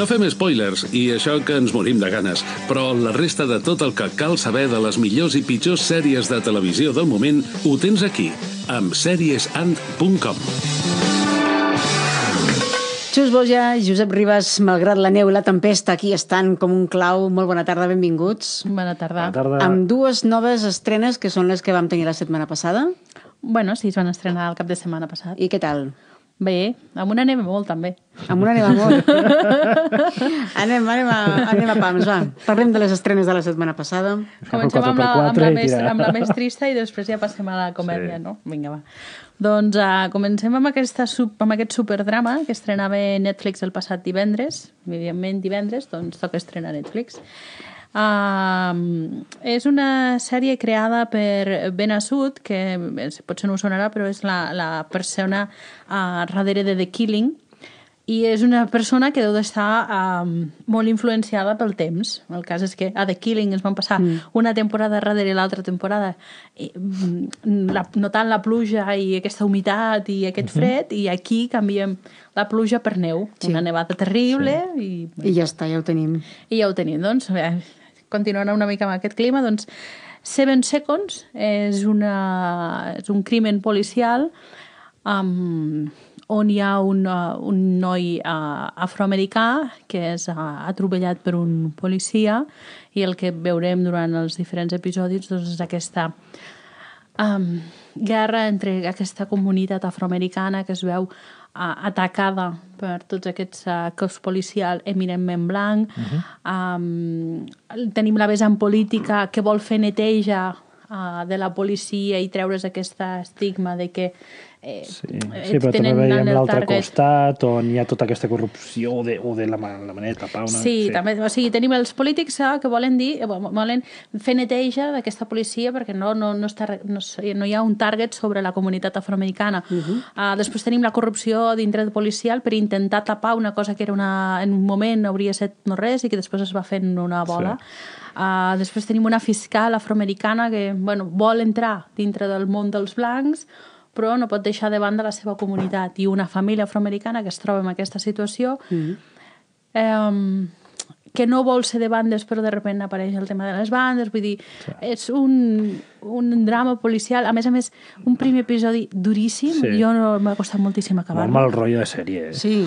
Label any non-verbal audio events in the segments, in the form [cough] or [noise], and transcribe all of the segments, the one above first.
No fem spoilers, i això que ens morim de ganes, però la resta de tot el que cal saber de les millors i pitjors sèries de televisió del moment ho tens aquí, amb seriesand.com. Xus Boja, Josep Ribas, malgrat la neu i la tempesta, aquí estan com un clau. Molt bona tarda, benvinguts. Bona tarda. Bona tarda. Amb dues noves estrenes, que són les que vam tenir la setmana passada. Bueno, sí, es van estrenar el cap de setmana passat. I què tal? Bé, amb una neve molt, també. Amb una anem a molt. [laughs] anem, anem, a, anem a pams, va. Parlem de les estrenes de la setmana passada. Comencem amb la, amb, la més, amb la més trista i després ja passem a la comèdia, Sí. no? Vinga, va. Doncs uh, comencem amb, aquesta, amb aquest superdrama que estrenava Netflix el passat divendres. Evidentment, divendres, doncs toca estrenar Netflix. Uh, és una sèrie creada per Ben Asud, que potser no us sonarà, però és la, la persona uh, darrere de The Killing, i és una persona que deu d'estar um, molt influenciada pel temps. El cas és que a The Killing es van passar mm. una temporada darrere l'altra temporada i, mm, la, notant la pluja i aquesta humitat i aquest fred, i aquí canviem la pluja per neu. Sí. Sí. Una nevada terrible sí. i, I ja està, ja ho tenim. i ja ho tenim. Doncs, eh, continuant una mica amb aquest clima, doncs, Seven Seconds és, una, és un crimen policial um, on hi ha un, uh, un noi uh, afroamericà que és uh, atropellat per un policia i el que veurem durant els diferents episodis doncs, és aquesta um, guerra entre aquesta comunitat afroamericana que es veu atacada per tots aquests uh, cos policial eminentment blanc. Uh -huh. um, tenim la vessant política que vol fer neteja uh, de la policia i treure's aquest estigma de que eh, Sí, eh, sí però també veiem l'altre costat on hi ha tota aquesta corrupció o de, o de la, la manera de tapar una... Sí, sí, també, o sigui, tenim els polítics eh, que volen dir, eh, volen fer neteja d'aquesta policia perquè no, no, no, està, no, no hi ha un target sobre la comunitat afroamericana. Uh -huh. uh, després tenim la corrupció dintre policial per intentar tapar una cosa que era una, en un moment hauria estat no res i que després es va fent una bola. Sí. Uh, després tenim una fiscal afroamericana que bueno, vol entrar dintre del món dels blancs però no pot deixar de banda la seva comunitat i una família afroamericana que es troba en aquesta situació mm eh, que no vol ser de bandes però de sobte apareix el tema de les bandes vull dir, sí. és un, un drama policial, a més a més un primer episodi duríssim Sí. jo no m'ha costat moltíssim Molt acabar mal rotllo de sèrie. eh? Sí.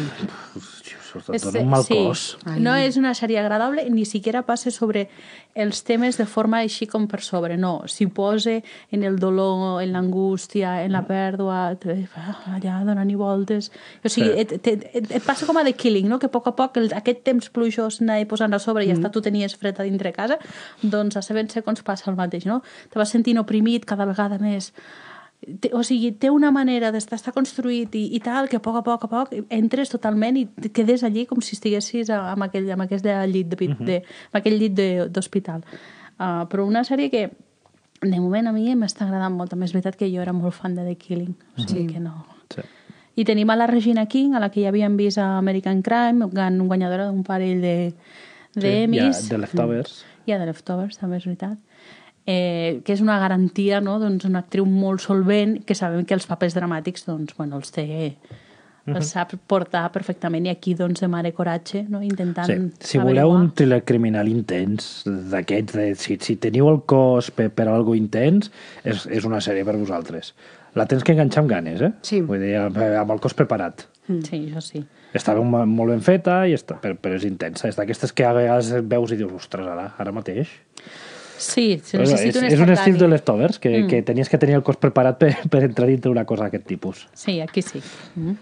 Sobretot dona un mal cos. No és una sèrie agradable, ni siquiera passa sobre els temes de forma així com per sobre, no. S'hi posa en el dolor, en l'angústia, en la pèrdua, allà donant-hi voltes... O sigui, Sí. et, et, et, et passa com a The Killing, no? que a poc a poc el, aquest temps plujós anava posant a sobre i mm. hasta tu tenies fred a dintre casa, doncs a Seven Seconds passa el mateix, no? Te vas sentint oprimit cada vegada més té, o sigui, té una manera d'estar està construït i, i tal, que a poc a poc a poc entres totalment i et quedes allí com si estiguessis a- amb aquell, amb aquest llit de, uh -huh. de, amb aquell llit de- d'hospital. Uh, però una sèrie que de moment a mi m'està agradant molt. També és veritat que jo era molt fan de The Killing. O sigui Sí. que no... Sí. I tenim a la Regina King, a la que ja havíem vist a American Crime, gan- guanyadora d'un parell de, de Sí, Emmys. ha The Leftovers. Ha The Leftovers, també és veritat. Eh, que és una garantia, no? doncs una actriu molt solvent, que sabem que els papers dramàtics doncs, bueno, els té els sap portar perfectament i aquí doncs de mare coratge no? intentant Sí. Si voleu averiguar. un thriller criminal intens d'aquests, de, si, si teniu el cos per, per a algo intens, és, és una sèrie per vosaltres. La tens que enganxar amb ganes, eh? Sí. Vull dir, amb, amb el cos preparat. Sí, això sí. Està ben, molt ben feta, i està, però, però és intensa. És d'aquestes que a vegades veus i dius, ostres, ara, ara mateix. Sí, és, necessita un és un estil de leftovers, que, mm. que tenies que tenir el cos preparat per, per entrar dintre una cosa d'aquest tipus. Sí, aquí sí. Mm.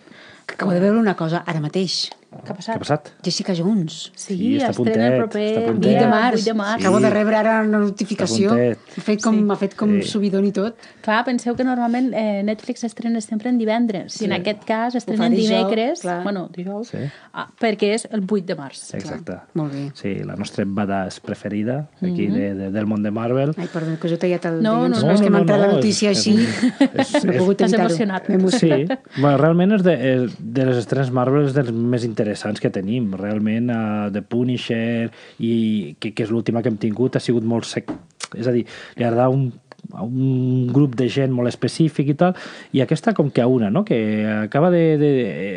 Acabo de veure una cosa ara mateix. Què ha Què passat? ha passat? Jessica Jones. Sí, Sí, està estrena el puntet, proper està a puntet. 8 de març. 8 de març. Acabo de rebre ara una notificació. Puntet. M'ha fet com, Sí. fet com Sí. subidon i tot. Clar, penseu que normalment eh, Netflix estrena sempre en divendres Sí. i en aquest cas estrena en dimecres, clar. bueno, dijous, Sí. ah, perquè és el 8 de març. Exacte. Molt bé. Sí, la nostra badass preferida aquí de, de, del món de Marvel. Ai, perdó, que us he tallat el No, dilluns, no, però és no, que m'ha no, entrat no, la notícia és- així. és- no he és- pogut evitar-ho. emocionat. M'he emocionat. Sí, bueno, realment és de, és de les estrenes Marvel és dels més interessants que tenim. Realment, uh, The Punisher, i que, que és l'última que hem tingut, ha sigut molt sec. És a dir, li agrada un, a un grup de gent molt específic i tal, i aquesta com que a una, no? que acaba de... de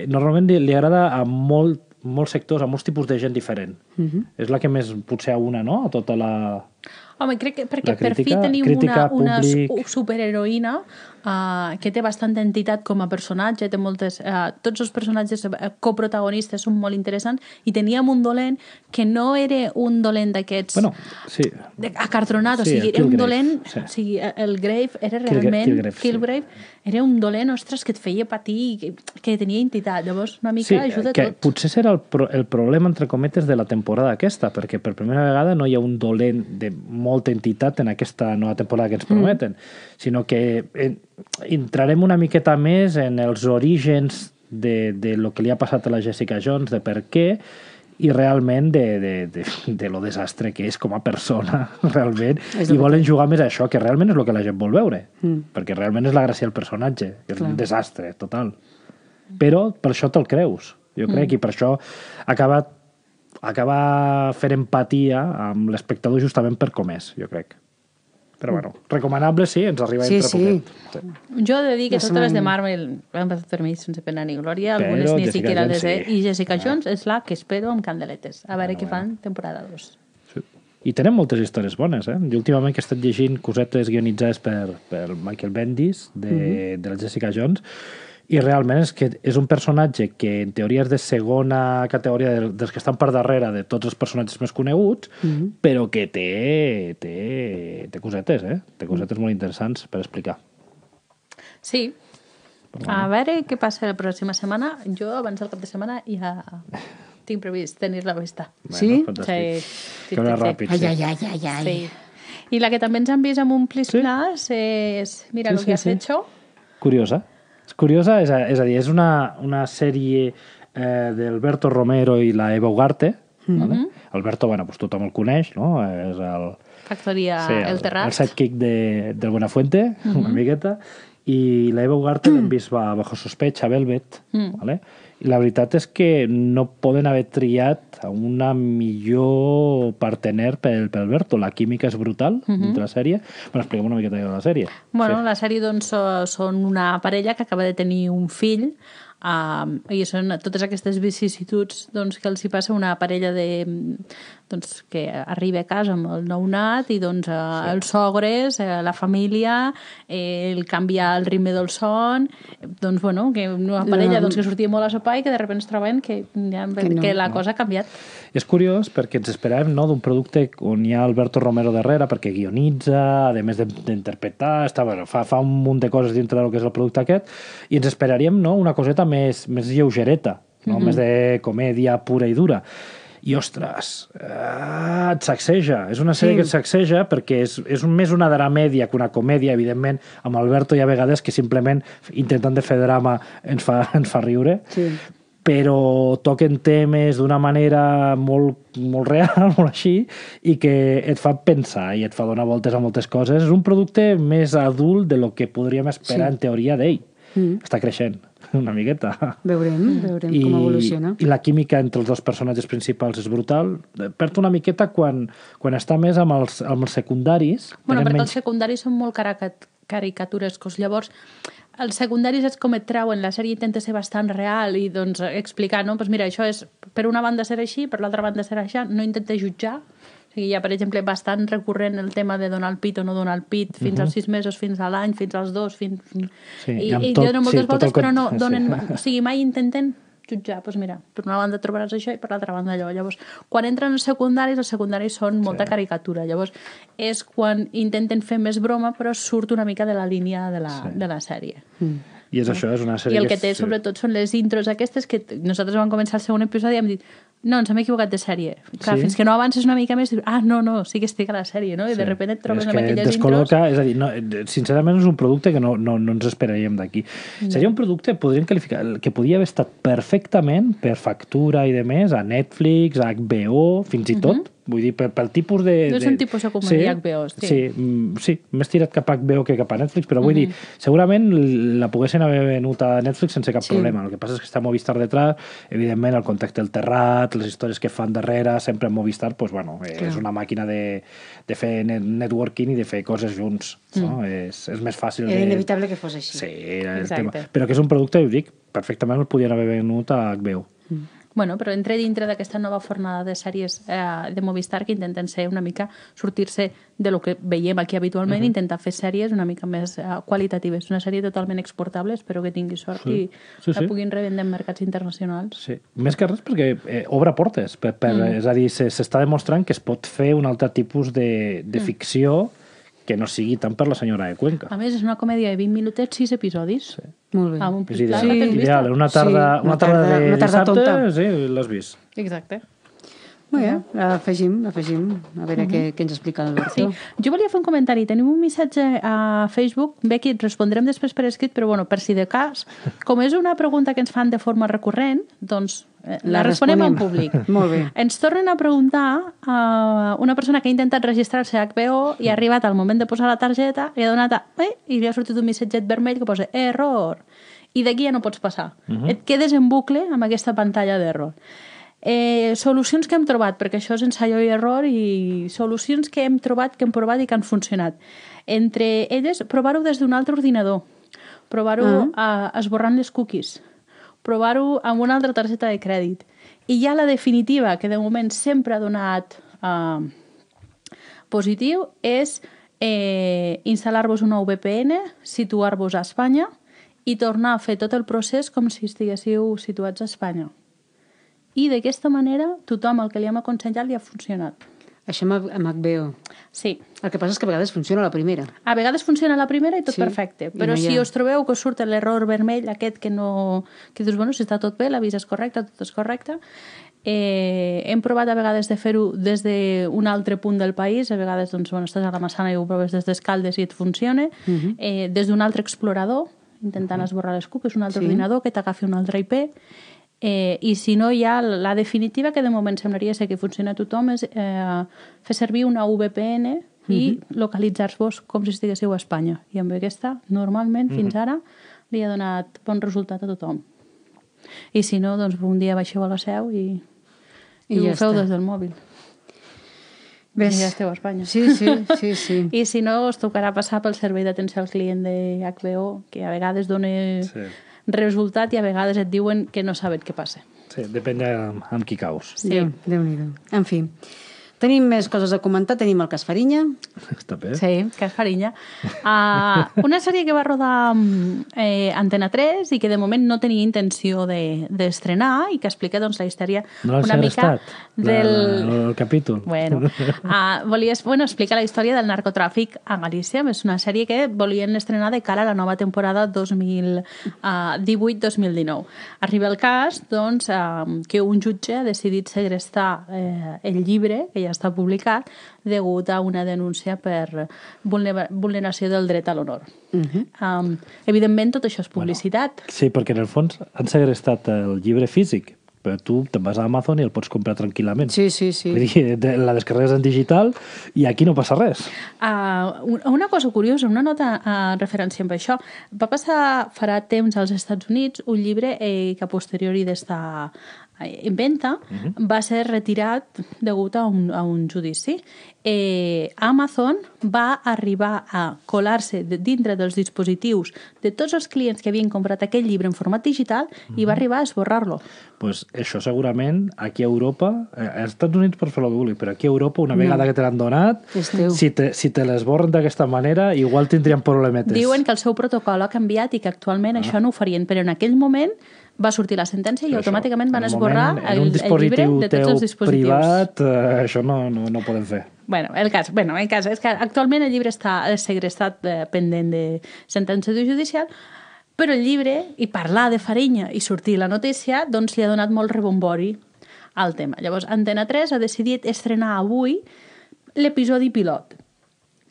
normalment li, li agrada a molt molts sectors, a molts tipus de gent diferent. Uh -huh. És la que més potser a una, no? A tota la... Home, crec que perquè La per fi crítica- tenim crítica, una, una públic. superheroïna uh, que té bastanta entitat com a personatge, té moltes... Uh, tots els personatges uh, coprotagonistes són molt interessants i teníem un dolent que no era un dolent d'aquests Bueno, sí. de- acartronat, o Sí, sigui, el era un dolent, sí. o sigui, el Grave era realment, Kilgrave, sí. Era un dolent, ostres, que et feia patir, que, que tenia entitat, llavors una mica Sí, ajuda que tot. potser serà el, pro el problema, entre cometes, de la temporada aquesta, perquè per primera vegada no hi ha un dolent de molta entitat en aquesta nova temporada que ens prometen, mm. sinó que en, entrarem una miqueta més en els orígens de, de lo que li ha passat a la Jessica Jones, de per què, i realment de, de, de, de lo desastre que és com a persona, [laughs] realment, És i volen jugar més a això, que realment és el que la gent vol veure, mm. perquè realment és la gràcia del personatge, que és un desastre total. Però per això te'l creus, jo crec, i per això acaba, acaba fent empatia amb l'espectador justament per com és, jo crec. Però bueno, recomanable sí, ens arriba Sí, entre sí. poquet. Sí. Jo he de dir que La totes les de Marvel han passat per mi sense pena ni glòria, Però algunes ni Jessica siquiera les he... sí. I Jessica Jones és la que espero amb candeletes. A veure què fan temporada 2. Sí. I tenen moltes històries bones, eh? Jo últimament que he estat llegint cosetes guionitzades per, per Michael Bendis, de, de la Jessica Jones, i realment és que és un personatge que en teoria és de segona categoria del- dels que estan per darrere de tots els personatges més coneguts, però que té, té, té cosetes, eh? Té cosetes molt interessants per explicar. Sí. A veure què passa la pròxima setmana. Jo, abans del cap de setmana, ja tinc previst tenir-la vista. Sí? fantàstic. Sí. Que sí, sí. ràpid, Ai, sí. ai, ai, ai, ai. Sí. I la que també ens han vist amb un Plis Sí. És Mira Sí, lo sí, que has sí. hecho. Curiosa. És curiosa, és a, és a dir, és una, una sèrie eh, d'Alberto Romero i la Eva Ugarte. Mm -hmm. vale? Alberto, bueno, pues tothom el coneix, no? És el, Factoria sí, El Terrat. el sidekick de, del Buenafuente, mm -hmm. una miqueta, i la Eva Ugarte l'hem vist va, bajo sospecha, Velvet, mm. vale? i la veritat és que no poden haver triat a una millor partener pel, pel Alberto. La química és brutal mm -hmm. entre la sèrie. Bueno, expliquem una miqueta de la sèrie. Bueno, la sèrie doncs, són una parella que acaba de tenir un fill um, i són totes aquestes vicissituds doncs, que els hi passa una parella de, doncs, que arriba a casa amb el nounat i doncs, uh, els sogres, eh, la família, eh, el canviar el ritme del son, doncs, bueno, que una parella doncs, que sortia molt a sopar i que de sobte es troben que, ja, Que no, que la no. cosa ha canviat. És curiós perquè ens esperàvem no, d'un producte on hi ha Alberto Romero darrere perquè guionitza, a més de- d'interpretar, està, bueno, fa, fa un munt de coses dintre del que és el producte aquest i ens esperaríem no, una coseta més, més lleugereta, no? més de comèdia pura i dura. I, ostres, eh, et sacseja. És una sèrie Sí. que et sacseja perquè és, és més una dramèdia que una comèdia, evidentment, amb Alberto hi ha vegades que simplement intentant de fer drama ens fa, [laughs] ens fa riure Sí. però toquen temes d'una manera molt, molt real, [laughs] molt així, i que et fa pensar i et fa donar voltes a moltes coses. És un producte més adult de lo que podríem esperar Sí. en teoria d'ell. Mm. Està creixent [laughs] una miqueta. Veurem, veurem com evoluciona. I la química entre els dos personatges principals és brutal. Perd una miqueta quan, quan està més amb els, amb els secundaris. Bueno, perquè menys- els secundaris són molt caracat caricaturescos. Llavors, els secundaris és com et trauen, la sèrie intenta ser bastant real i doncs explicar, no? Pues mira, això és per una banda ser així, per l'altra banda ser així, no intenta jutjar. Sigui, hi ha, per exemple, bastant recurrent el tema de donar el pit o no donar el pit fins als sis mesos, fins a l'any, fins als dos, fins... Sí, I, i amb i tot- donen sí, moltes tot el voltes, però no sí. donen... [laughs] O sigui, mai intenten jutjar, doncs mira, per una banda trobaràs això i per l'altra banda allò. Llavors, quan entren els secundaris, els secundaris són molta caricatura. Llavors, és quan intenten fer més broma, però surt una mica de la línia de la, de la sèrie. I és això, és una sèrie I el que té, és- sobretot, són les intros aquestes que nosaltres vam començar el segon episodi i hem dit no, ens hem equivocat de sèrie. Clar, Sí. fins que no avances una mica més, dius, ah, no, no, sí que estic a la sèrie, no? I de Sí. sobte et trobes amb que aquelles intros... descol·loca, és a dir, no, sincerament és un producte que no, no, no ens esperaríem d'aquí. Seria un producte, podríem qualificar, que podia haver estat perfectament per factura i de més a Netflix, a HBO, fins i tot. Vull dir, per, pel tipus de... No és de- un tipus de comèdia HBO, sí. Sí, mm, sí, més tirat cap a HBO que cap a Netflix, però vull dir, segurament la poguessin haver venut a Netflix sense cap Sí. problema. El que passa és que està Movistar detrás, evidentment el contacte del terrat, les històries que fan darrere, sempre en Movistar, pues, bueno, eh, és una màquina de, de fer net networking i de fer coses junts. No? És, és més fàcil Era de... inevitable que fos així. Sí, era el Exacte. tema. però que és un producte, ho dic, perfectament el podien haver venut a HBO. Bueno, però entre dintre d'aquesta nova fornada de sèries eh, de Movistar que intenten ser una mica, sortir-se de lo que veiem aquí habitualment, uh -huh. intentar fer sèries una mica més eh, qualitatives. Una sèrie totalment exportable, espero que tingui sort Sí. i Sí, la sí. puguin revendre en mercats internacionals. Sí. Més que res perquè eh, obre portes. Per, per, mm. És a dir, se- s'està demostrant que es pot fer un altre tipus de, de Mm. ficció que no sigui tant per la senyora de Cuenca. A més, és una comèdia de 20 minutets, 6 episodis. Sí. Molt bé. Amb un És ideal. vista? ideal. Una tarda, Sí, una una tarda, tarda- de una tarda dissabte, tonta. sí, l'has vist. Exacte. Molt bé, afegim, afegim. A veure què, què ens explica l'Alberto. Sí. Jo volia fer un comentari. Tenim un missatge a Facebook. Becky, et respondrem després per escrit, però bueno, per si de cas, [laughs] com és una pregunta que ens fan de forma recurrent, doncs eh, la, La responem en responem. públic. [laughs] Molt bé. Ens tornen a preguntar a una persona que ha intentat registrar-se a HBO i ha arribat al moment de posar la targeta, li ha donat a... Eh, i li ha sortit un missatget vermell que posa error. I d'aquí ja no pots passar. Uh -huh. Et quedes en bucle amb aquesta pantalla d'error. Eh, solucions que hem trobat, perquè això és ensaio i error, i solucions que hem trobat, que hem provat i que han funcionat. Entre elles, provar-ho des d'un altre ordinador, provar-ho uh esborrant les cookies, provar-ho amb una altra targeta de crèdit. I ja la definitiva, que de moment sempre ha donat uh, positiu, és eh, instal·lar-vos una VPN, situar-vos a Espanya i tornar a fer tot el procés com si estiguéssiu situats a Espanya. I d'aquesta manera, tothom el que li hem aconsellat li ha funcionat. Això amb, amb HBO. Sí. El que passa és que a vegades funciona la primera. A vegades funciona la primera i tot Sí, perfecte, però no hi si ha- us trobeu que us surt l'error vermell aquest que no... que dius, bueno, si està tot bé, l'avís és correcte, tot és correcte, eh, hem provat a vegades de fer-ho des d'un altre punt del país, a vegades doncs, bueno, estàs a la Massana i ho proves des d'Escaldes i et funciona, uh Mhm. -huh. eh, des d'un altre explorador, intentant esborrar les cookies, un altre Sí. ordinador que t'agafi un altre IP, Eh, I si no, ja la definitiva, que de moment semblaria ser que funciona a tothom, és eh, fer servir una VPN i localitzar-vos com si estiguéssiu a Espanya. I amb aquesta, normalment, fins ara, li ha donat bon resultat a tothom. I si no, doncs un dia baixeu a la seu i, i, I ja ho feu està. des del mòbil. Ves. I ja esteu a Espanya. Sí, sí, sí, sí. [laughs] I si no, us tocarà passar pel servei d'atenció al client de HBO, que a vegades dona Sí. Resultat i a vegades et diuen que no saben què passa. Sí, depèn de amb, qui caus. Sí. Déu, Déu-n'hi-do. En fi, tenim més coses a comentar. Tenim el cas Farinya. [laughs] Està bé. Sí, que és Farinya. Uh, una sèrie que va rodar mm, eh, Antena 3 i que de moment no tenia intenció de- d'estrenar de, i que explica doncs, la història No una mica del... la- el capítol. Bueno, uh, volies, bueno, explica la història del narcotràfic a Galícia. És una sèrie que volien estrenar de cara a la nova temporada 2018-2019. Arriba el cas doncs, uh, que un jutge ha decidit segrestar eh, el llibre, que ja està publicat, degut a una denúncia per vulnera- vulneració del dret a l'honor. Uh -huh. um, evidentment, tot això és publicitat. Sí, perquè en el fons han segrestat el llibre físic, però tu te'n vas a Amazon i el pots comprar tranquil·lament. Sí, sí, sí. Vull dir, la descarregues en digital i aquí no passa res. Uh, una cosa curiosa, una nota uh, referència amb això. Va passar farà temps als Estats Units un llibre eh, que a posteriori d'esta en venta uh -huh. va ser retirat degut a un, a un judici. Eh, Amazon va arribar a colar-se de, dintre dels dispositius de tots els clients que havien comprat aquell llibre en format digital uh -huh. i va arribar a esborrar-lo. pues això segurament aquí a Europa, eh, als Estats Units pots fer el que vulguis, però aquí a Europa, una vegada que te l'han donat, si te, si te l'esborren d'aquesta manera, igual tindrien problemetes. Diuen que el seu protocol ha canviat i que actualment ah. això no ho farien, però en aquell moment va sortir la sentència i Això, automàticament van esborrar moment, el, el llibre de tots els dispositius. privat, eh, això no, no, no ho podem fer. Bueno, el cas, bueno, el cas és que actualment el llibre està segrestat eh, pendent de sentència judicial, però el llibre, i parlar de Farinya i sortir la notícia, doncs li ha donat molt rebombori al tema. Llavors, Antena 3 ha decidit estrenar avui l'episodi pilot.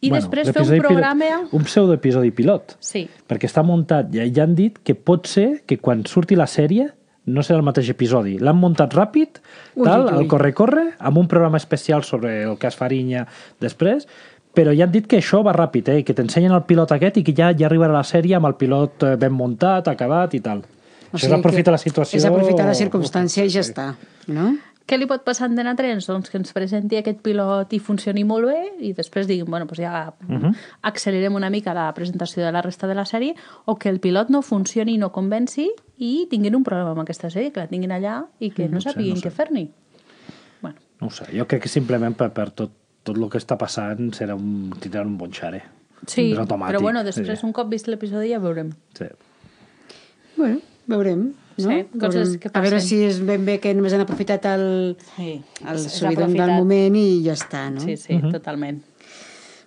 I bueno, després fer un l'episodi pilot- programa... Un pseudoepisodi pilot. Sí, Perquè està muntat, ja, ja han dit que pot ser que quan surti la sèrie no serà el mateix episodi. L'han muntat ràpid, Ui, tal, ui, ui. el corre-corre, amb un programa especial sobre el cas Farinya després, però ja han dit que això va ràpid, eh? que t'ensenyen el pilot aquest i que ja, ja arribarà la sèrie amb el pilot eh, ben muntat, acabat i tal. O sigui és aprofitar la situació... És aprofitar la circumstància i ja està, no? Què li pot passar a Antena 3? Doncs que ens presenti aquest pilot i funcioni molt bé i després diguin, bueno, doncs ja uh -huh. accelerem una mica la presentació de la resta de la sèrie o que el pilot no funcioni i no convenci i tinguin un problema amb aquesta sèrie, que la tinguin allà i que no, no sé, sapiguin no sé. què fer-n'hi. Bueno, No ho sé, jo crec que simplement per, per tot, tot el que està passant serà un, tindran un bon xare. sí, però bueno, després Sí. un cop vist l'episodi ja veurem. Sí. Bueno, veurem. No? Sí, coses Veurem. que A veure passen. si és ben bé que només han aprofitat el, Sí, el subidon del moment i ja està, no? Sí, sí, totalment.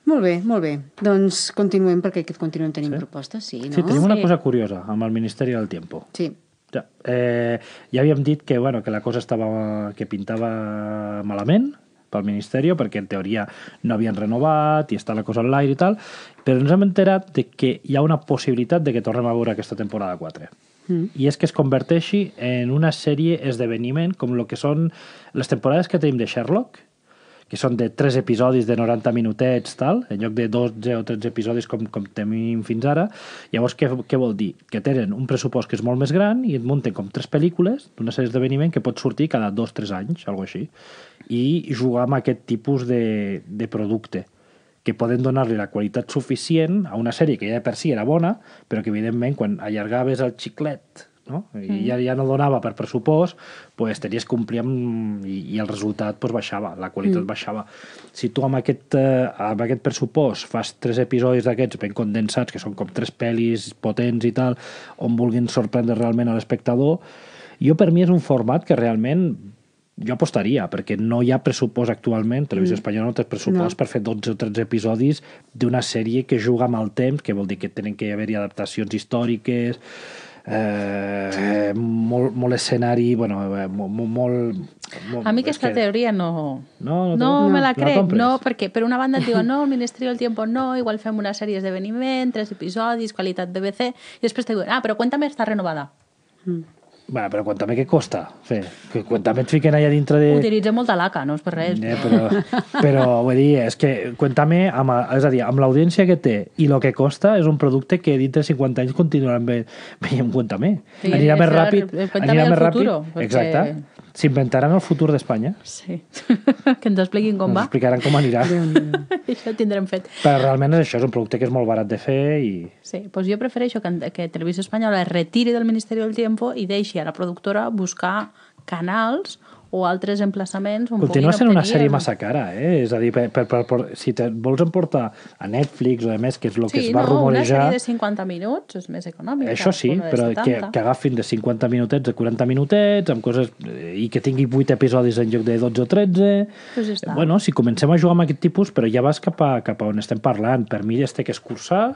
Molt bé, molt bé. Doncs continuem perquè continuem tenint sí. propostes, sí, no? Sí, tenim una Sí. cosa curiosa amb el Ministeri del Tiempo. Sí. Ja, eh, ja havíem dit que, bueno, que la cosa estava, que pintava malament pel Ministeri perquè en teoria no havien renovat i està la cosa en l'aire i tal, però ens hem enterat de que hi ha una possibilitat de que tornem a veure aquesta temporada 4. Mm. I és que es converteixi en una sèrie esdeveniment com el que són les temporades que tenim de Sherlock, que són de 3 episodis de 90 minutets, tal, en lloc de 12 o 13 episodis com, com tenim fins ara. Llavors, què, què vol dir? Que tenen un pressupost que és molt més gran i et munten com tres pel·lícules d'una sèrie d'esdeveniment que pot sortir cada 2-3 anys, alguna així, i jugar amb aquest tipus de, de producte que poden donar-li la qualitat suficient a una sèrie que ja de per si era bona, però que evidentment quan allargaves el xiclet no? i Mm. ja, ja no donava per pressupost, pues, tenies que complir amb, i, i el resultat pues, baixava, la qualitat mm. baixava. Si tu amb aquest, eh, amb aquest pressupost fas tres episodis d'aquests ben condensats, que són com tres pel·lis potents i tal, on vulguin sorprendre realment a l'espectador, jo per mi és un format que realment jo apostaria, perquè no hi ha pressupost actualment, Televisió mm. Espanyola no té pressupost No. per fer 12 o 13 episodis d'una sèrie que juga amb el temps, que vol dir que tenen que haver-hi adaptacions històriques, eh, molt, molt escenari, bueno, eh, molt... molt, molt A mi aquesta que- teoria no... No, no, No, te- me la no crec, compres? no, perquè per una banda et diuen no, el Ministeri del Tiempo no, igual fem una sèrie d'esdeveniment, tres episodis, qualitat BBC, i després te diuen, ah, però Cuéntame està renovada. Bueno, però cuéntame què costa fer. Que cuéntame et fiquen allà dintre de... Utilitzem molta laca, no és per res. Eh, però, però vull dir, és que Cuéntame, amb, és a dir, amb l'audiència que té i el que costa, és un producte que dintre de 50 anys continuaran ve, veient Cuéntame. Sí, anirà més ràpid. anirà més ràpid. futuro, perquè- Exacte. S'inventaran el futur d'Espanya. Sí. [laughs] que ens expliquin com Ens va. explicaran com anirà. [laughs] Això ho tindrem fet. Però realment és això, és un producte que és molt barat de fer i... Sí, doncs jo prefereixo que, que Televisió Espanyola es retiri del Ministeri del Tiempo i deixi a la productora buscar canals o altres emplaçaments on Continua sent una sèrie massa cara, eh? És a dir, per, per, per, per, si te vols emportar a Netflix o a més, que és el que Sí, es va no, una rumorejar... sèrie de 50 minuts és més econòmica. Això sí, una però que, 70. que agafin de 50 minutets a 40 minutets amb coses, eh, i que tingui 8 episodis en lloc de 12 o 13. Pues està. bueno, si comencem a jugar amb aquest tipus, però ja vas cap a, cap a on estem parlant. Per mi ja es té que escurçar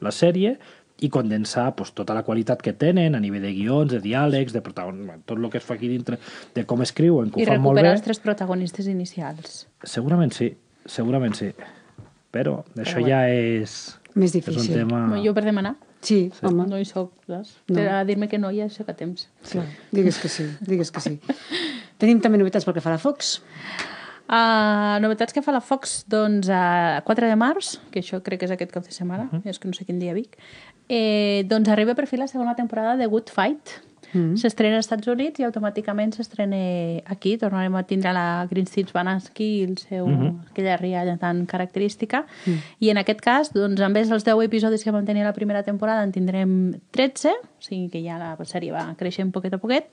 la sèrie i condensar pues, tota la qualitat que tenen a nivell de guions, de diàlegs, de protagon... tot el que es fa aquí dintre, de com escriuen, que I ho fan molt recuperar bé. els tres protagonistes inicials. Segurament sí, segurament sí. Però això bueno. ja és, Més és un difícil. tema... No. Jo per demanar, Sí, home. no hi soc, saps? No. Per a dir-me que no, ja sé que temps. Clar, digues que sí, digues que sí. [laughs] Tenim també novetats pel que fa a la Fox. Uh, novetats que fa la Fox, doncs, a 4 de març, que això crec que és aquest cap de setmana, uh -huh. és que no sé quin dia Vic, eh, doncs arriba per fi la segona temporada de Good Fight. Mm -hmm. S'estrena als Estats Units i automàticament s'estrena aquí. Tornarem a tindre la Green Seeds Banansky i el seu, mm -hmm. aquella rialla tan característica. Mm. I en aquest cas, doncs, en vez dels 10 episodis que vam tenir la primera temporada, en tindrem 13, o sigui que ja la sèrie va creixent poquet a poquet,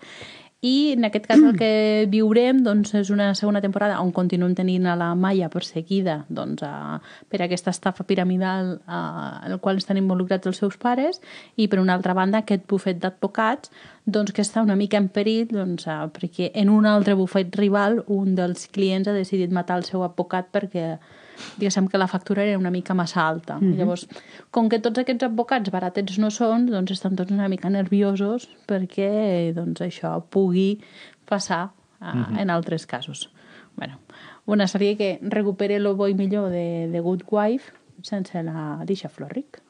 i en aquest cas el que viurem doncs, és una segona temporada on continuem tenint a la Maia perseguida doncs, a, per aquesta estafa piramidal a, en el qual estan involucrats els seus pares i per una altra banda aquest bufet d'advocats doncs, que està una mica en perill doncs, a, perquè en un altre bufet rival un dels clients ha decidit matar el seu advocat perquè diguéssim que la factura era una mica massa alta. Mm -hmm. Llavors, com que tots aquests advocats baratets no són, doncs estan tots una mica nerviosos perquè doncs, això pugui passar uh, mm -hmm. en altres casos. bueno, una sèrie que recupere el bo i millor de, de Good Wife sense la Disha Florrick.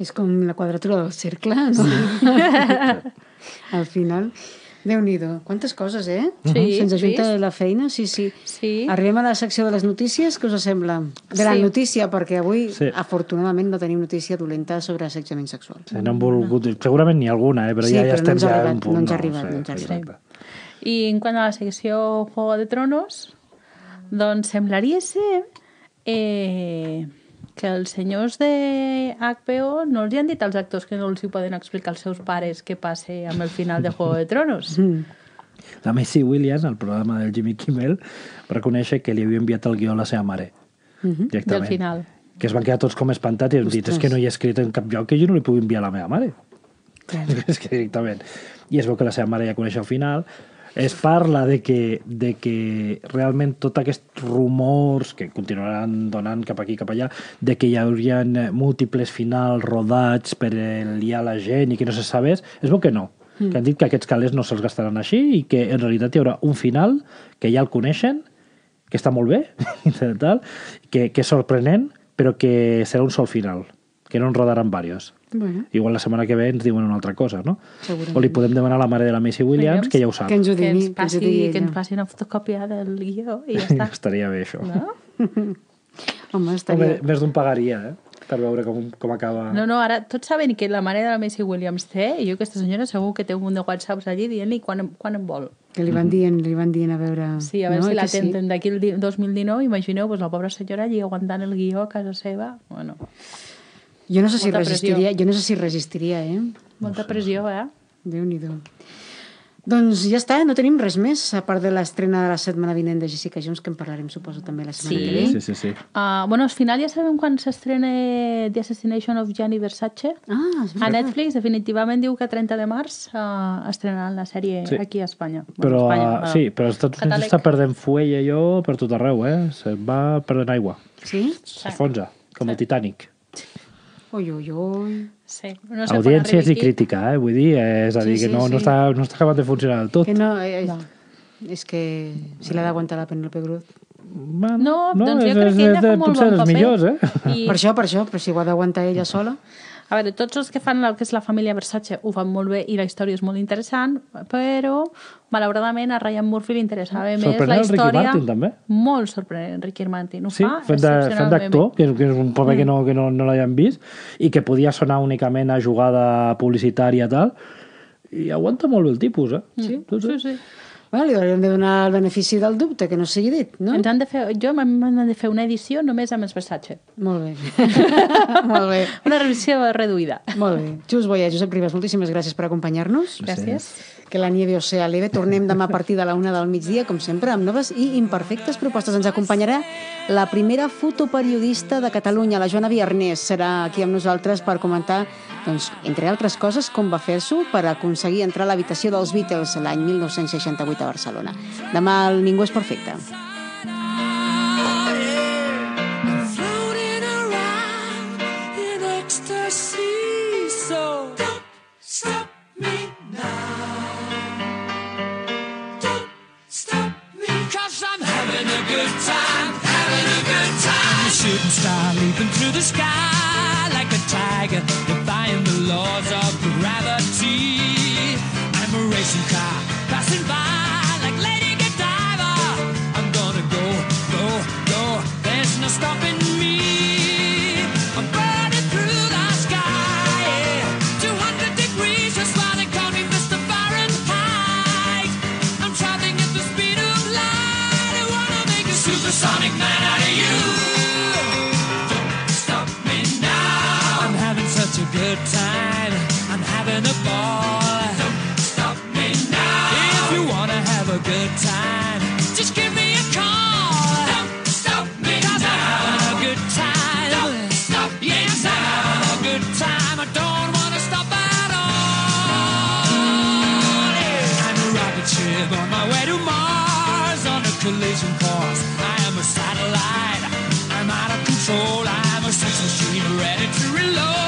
És com la quadratura del cercle, no? [laughs] Sí. Al final, déu nhi Quantes coses, eh? Sí, Se'ns ajunta vist? la feina, sí, sí. Sí. Arribem a la secció de les notícies, què us sembla? Gran Sí. notícia, perquè avui, Sí. afortunadament, no tenim notícia dolenta sobre assetjament sexual. Sí, no volgut, segurament n'hi ha alguna, eh? però Sí, ja, ja però no estem ens ha ja en arribat, un punt. no ens ha arribat, no ens ha arribat. I en quant a la secció Juego de Tronos, doncs semblaria ser eh, que els senyors de HBO no els han dit als actors que no els hi poden explicar als seus pares què passa amb el final de Juego de Tronos. [laughs] La Macy Williams, al programa del Jimmy Kimmel, reconèixer que li havia enviat el guió a la seva mare. directament. Del final. Que es van quedar tots com espantats i han dit, és que no hi ha escrit en cap lloc que jo no li pugui enviar a la meva mare. [laughs] és que directament. I es veu que la seva mare ja coneix el final. Es parla de que, de que realment tots aquests rumors que continuaran donant cap aquí cap allà de que hi haurien múltiples finals rodats per liar la gent i que no se sabés, es veu que no. Mm. Que han dit que aquests calés no se'ls gastaran així i que en realitat hi haurà un final que ja el coneixen, que està molt bé, [laughs] tal, que, que és sorprenent, però que serà un sol final, que no en rodaran diversos. Bueno, Igual la setmana que ve ens diuen una altra cosa, no? Segurament. O li podem demanar a la mare de la Macy Williams, Williams, que ja ho sap. que ens ho Que digui, ens, que ens passi, digui que ens passi una fotocòpia del guió i ja [laughs] està. Estaria bé, això. No? Home, [laughs] Home, estaria... més d'un pagaria, eh? Per veure com, com acaba... No, no, ara tots saben que la mare de la Macy Williams té, i jo aquesta senyora segur que té un munt de whatsapps allí dient-li quan, quan em vol. Que li van dient, li van dient a veure... Sí, a veure no, si que la sí. tenten d'aquí el di- 2019, imagineu, pues, la pobra senyora allí aguantant el guió a casa seva. Bueno, Jo no sé si Molta pressió. resistiria, jo no sé si resistiria, eh? molta pressió, eh? Déu-n'hi-do. Doncs ja està, no tenim res més, a part de l'estrena de la setmana vinent de Jessica Jones, que en parlarem, suposo, també la setmana Sí. que ve. Sí, sí, sí. Uh, bueno, al final ja sabem quan s'estrena The Assassination of Gianni Versace. Ah, és A veritat. Netflix definitivament diu que 30 de març uh, estrenaran la sèrie Sí. aquí a Espanya. Però, a Espanya, uh, bueno, sí, però als Estats Units catàleg. està perdent fuell allò per tot arreu, eh? Se va perdent aigua. Sí? S'enfonsa, com el Titanic. Ui, ui, ui. Sí. No Audiències i crítica, eh? Vull dir, eh, és a Sí, dir, que sí, no, sí. no, està, no està acabant de funcionar del tot. Que no, eh, No. és que si l'ha d'aguantar la Penélope Cruz. Bueno, No, doncs jo és- crec és que ella de- fa molt bon paper. millors, eh? I, Per això, per això, però si ho ha d'aguantar ella sola... a veure, tots els que fan el que és la família Versace ho fan molt bé i la història és molt interessant, però malauradament a Ryan Murphy li interessava més la el Ricky història... Martin, també. Molt sorprenent, Ricky Martin. Ho Sí, fa fent d'actor, que, és- que és un paper que no, que no, no l'havíem vist, i que podia sonar únicament a jugada publicitària i tal, i aguanta molt bé el tipus, eh? Sí, Sí, sí. Bueno, li hauríem de donar el benefici del dubte, que no sigui dit, no? Ens han de fer, jo m'han de fer una edició només amb els Versace. Molt bé. [laughs] Molt bé. Una revisió reduïda. Molt bé. Xus Boia, Josep Ribas, moltíssimes gràcies per acompanyar-nos. Gràcies. Que la nieve o sea leve. Tornem demà a partir de la una del migdia, com sempre, amb noves i imperfectes propostes. Ens acompanyarà la primera fotoperiodista de Catalunya, la Joana Viarnés. Serà aquí amb nosaltres per comentar, doncs, entre altres coses, com va fer-s'ho per aconseguir entrar a l'habitació dels Beatles l'any 1968 a Barcelona. Demà el Ningú és perfecte. Leaping through the sky like a tiger, defying the laws of gravity. I'm a racing car passing by collision course. I am a satellite. I'm out of control. I'm a sex machine ready to reload.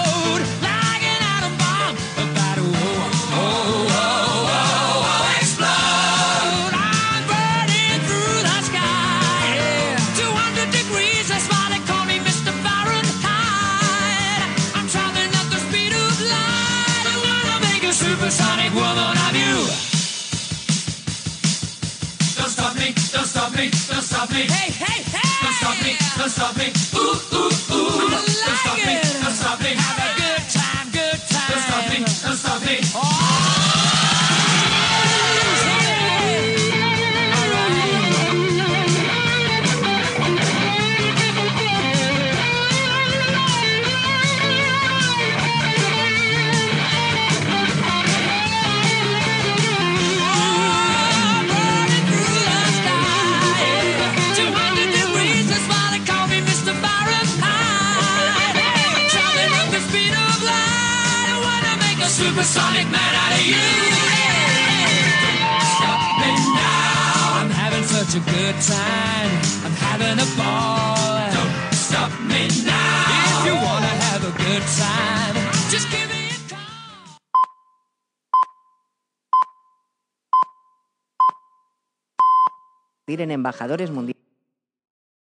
En embajadores mundiales.